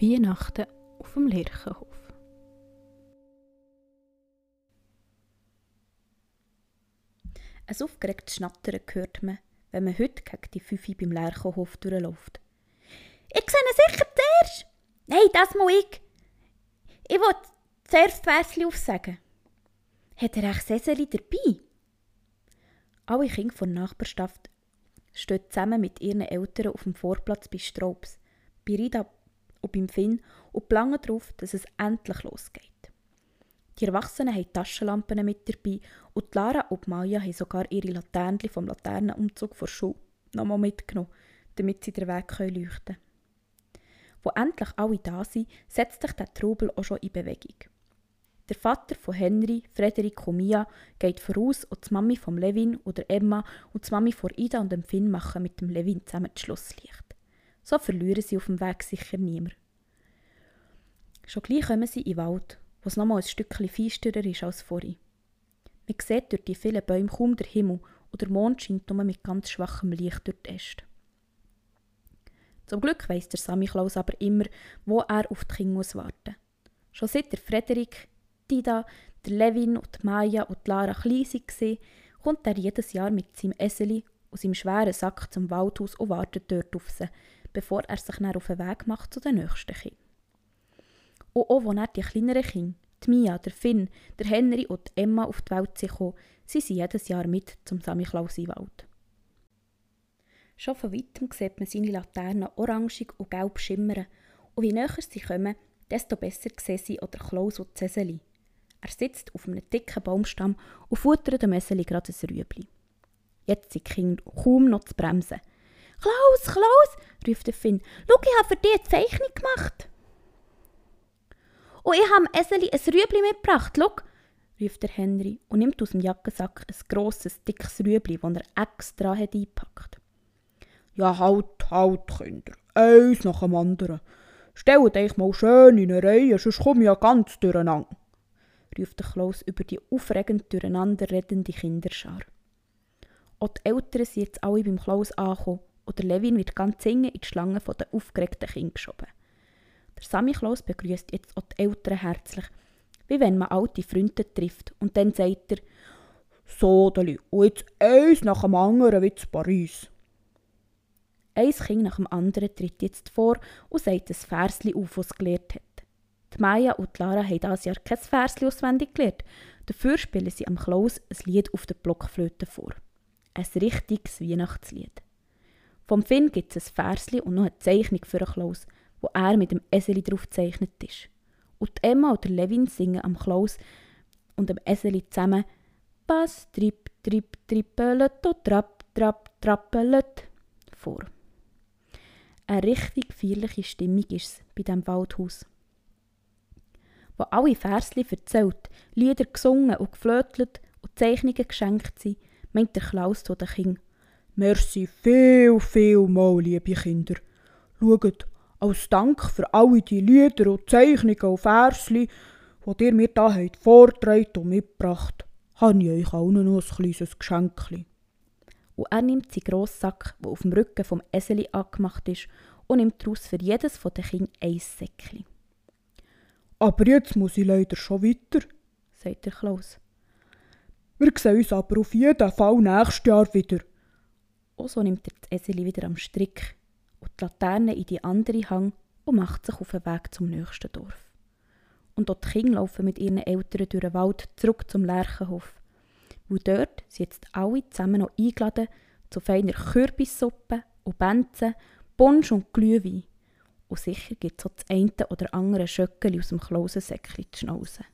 Weihnachten auf dem Lerchenhof. Ein aufgeregtes Schnattern hört man, wenn man heute gegen die Fünfe beim Lerchenhof durchläuft. Ich sehe ihn sicher zuerst! Nein, das muss ich! Ich will zuerst Versli aufsagen. Hat er echt Seseli dabei? Alle Kinder von der Nachbarschaft stehen zusammen mit ihren Eltern auf dem Vorplatz bei Straubs. Bei Rida und beim Finn und planen darauf, dass es endlich losgeht. Die Erwachsenen haben Taschenlampen mit dabei und Lara und Maya haben sogar ihre Laternchen vom Laternenumzug vor Schule nochmal mitgenommen, damit sie den Weg leuchten können. Wo endlich alle da sind, setzt sich der Trubel auch schon in Bewegung. Der Vater von Henry, Frederik und Mia, geht voraus und die Mami von Levin oder Emma und die Mami von Ida und dem Finn machen mit dem Levin zusammen das Schlusslicht. So verlieren sie auf dem Weg sicher niemand. Schon gleich kommen sie in den Wald, wo es nochmal ein Stückchen feisterer ist als vorhin. Man sieht durch die vielen Bäume kaum den Himmel und der Mond scheint nur mit ganz schwachem Licht durch die Äste. Zum Glück weiss der Sammy Klaus aber immer, wo er auf die Kinder muss warten Schon seit der Frederik, Dida, der Levin und die Maya und die Lara klein waren, kommt er jedes Jahr mit seinem Eseli und seinem schweren Sack zum Waldhaus und wartet dort auf sie, bevor er sich dann auf den Weg macht zu den nächsten Kindern. Und auch als er die kleineren Kinder, die Mia, der Finn, der Henry und die Emma auf die Welt sind gekommen, sind sie jedes Jahr mit zum Samichlaus in Wald. Schon von weitem sieht man seine Laternen orangig und gelb schimmern und je näher sie kommen, desto besser sehen sie oder Klaus und Cäseli. Er sitzt auf einem dicken Baumstamm und futtert dem Eseli gerade ein Rüebli. Jetzt sind die Kinder kaum noch zu bremsen. Klaus, Klaus, ruft der Finn, schau, ich habe für dich eine Zeichnung gemacht. Und ich habe Eseli ein Rüebli mitgebracht, schau, ruft der Henry und nimmt aus dem Jackensack ein grosses, dickes Rüebli, das er extra hat eingepackt Ja, halt, halt, Kinder, eins nach dem anderen. Stellt euch mal schön in eine Reihe, sonst komme ich ja ganz durcheinander, ruft der Klaus über die aufregend durcheinander redende Kinderschar. Auch die Eltern sind jetzt alle beim Klaus angekommen und der Levin wird ganz singen in die Schlange der aufgeregten Kinder geschoben. Der Sammy Klaus begrüßt jetzt auch die Eltern herzlich, wie wenn man alte Freunde trifft. Und dann sagt er, so, und jetzt eins nach dem anderen wie zu Paris. Ein Kind nach dem anderen tritt jetzt vor und sagt ein Versli auf, das es gelernt hat. Die Maya und die Lara haben dieses Jahr kein Versli auswendig gelernt. Dafür spielen sie am Klaus ein Lied auf der Blockflöte vor. Ein richtiges Weihnachtslied. Vom Finn gibt es ein Versli und noch eine Zeichnung für Klaus, wo er mit dem Eseli drauf gezeichnet ist. Und Emma und Levin singen am Klaus und dem Eseli zusammen «Bass, trip, trip, trippelet und trapp, trapp, trappelet» vor. Eine richtig feierliche Stimmung ist es bei diesem Waldhaus. Wo alle Versli erzählt, Lieder gesungen und geflötelt und Zeichnungen geschenkt sind, meint der Klaus zu den Kindern Merci viel, viel mal, liebe Kinder. Schaut, als Dank für alle die Lieder und Zeichnungen und Versli, die ihr mir da habt vorgetragen und mitgebracht, habe ich euch auch noch ein kleines Geschenk. Und er nimmt seinen grossen Sack, der auf dem Rücken vom Eseli angemacht ist, und nimmt daraus für jedes von den Kindern ein Säckchen. Aber jetzt muss ich leider schon weiter, sagt der Klaus. Wir sehen uns aber auf jeden Fall nächstes Jahr wieder. Und so nimmt er das Eseli wieder am Strick und die Laterne in die andere Hang und macht sich auf den Weg zum nächsten Dorf. Und dort die Kinder laufen mit ihren Eltern durch den Wald zurück zum Lerchenhof. Weil dort sind jetzt alle zusammen noch eingeladen zu feiner Kürbissuppe und Benzen, Punsch und Glühwein. Und sicher gibt es auch das eine oder andere Schöckeli aus dem Klausensäckchen zu schnauzen.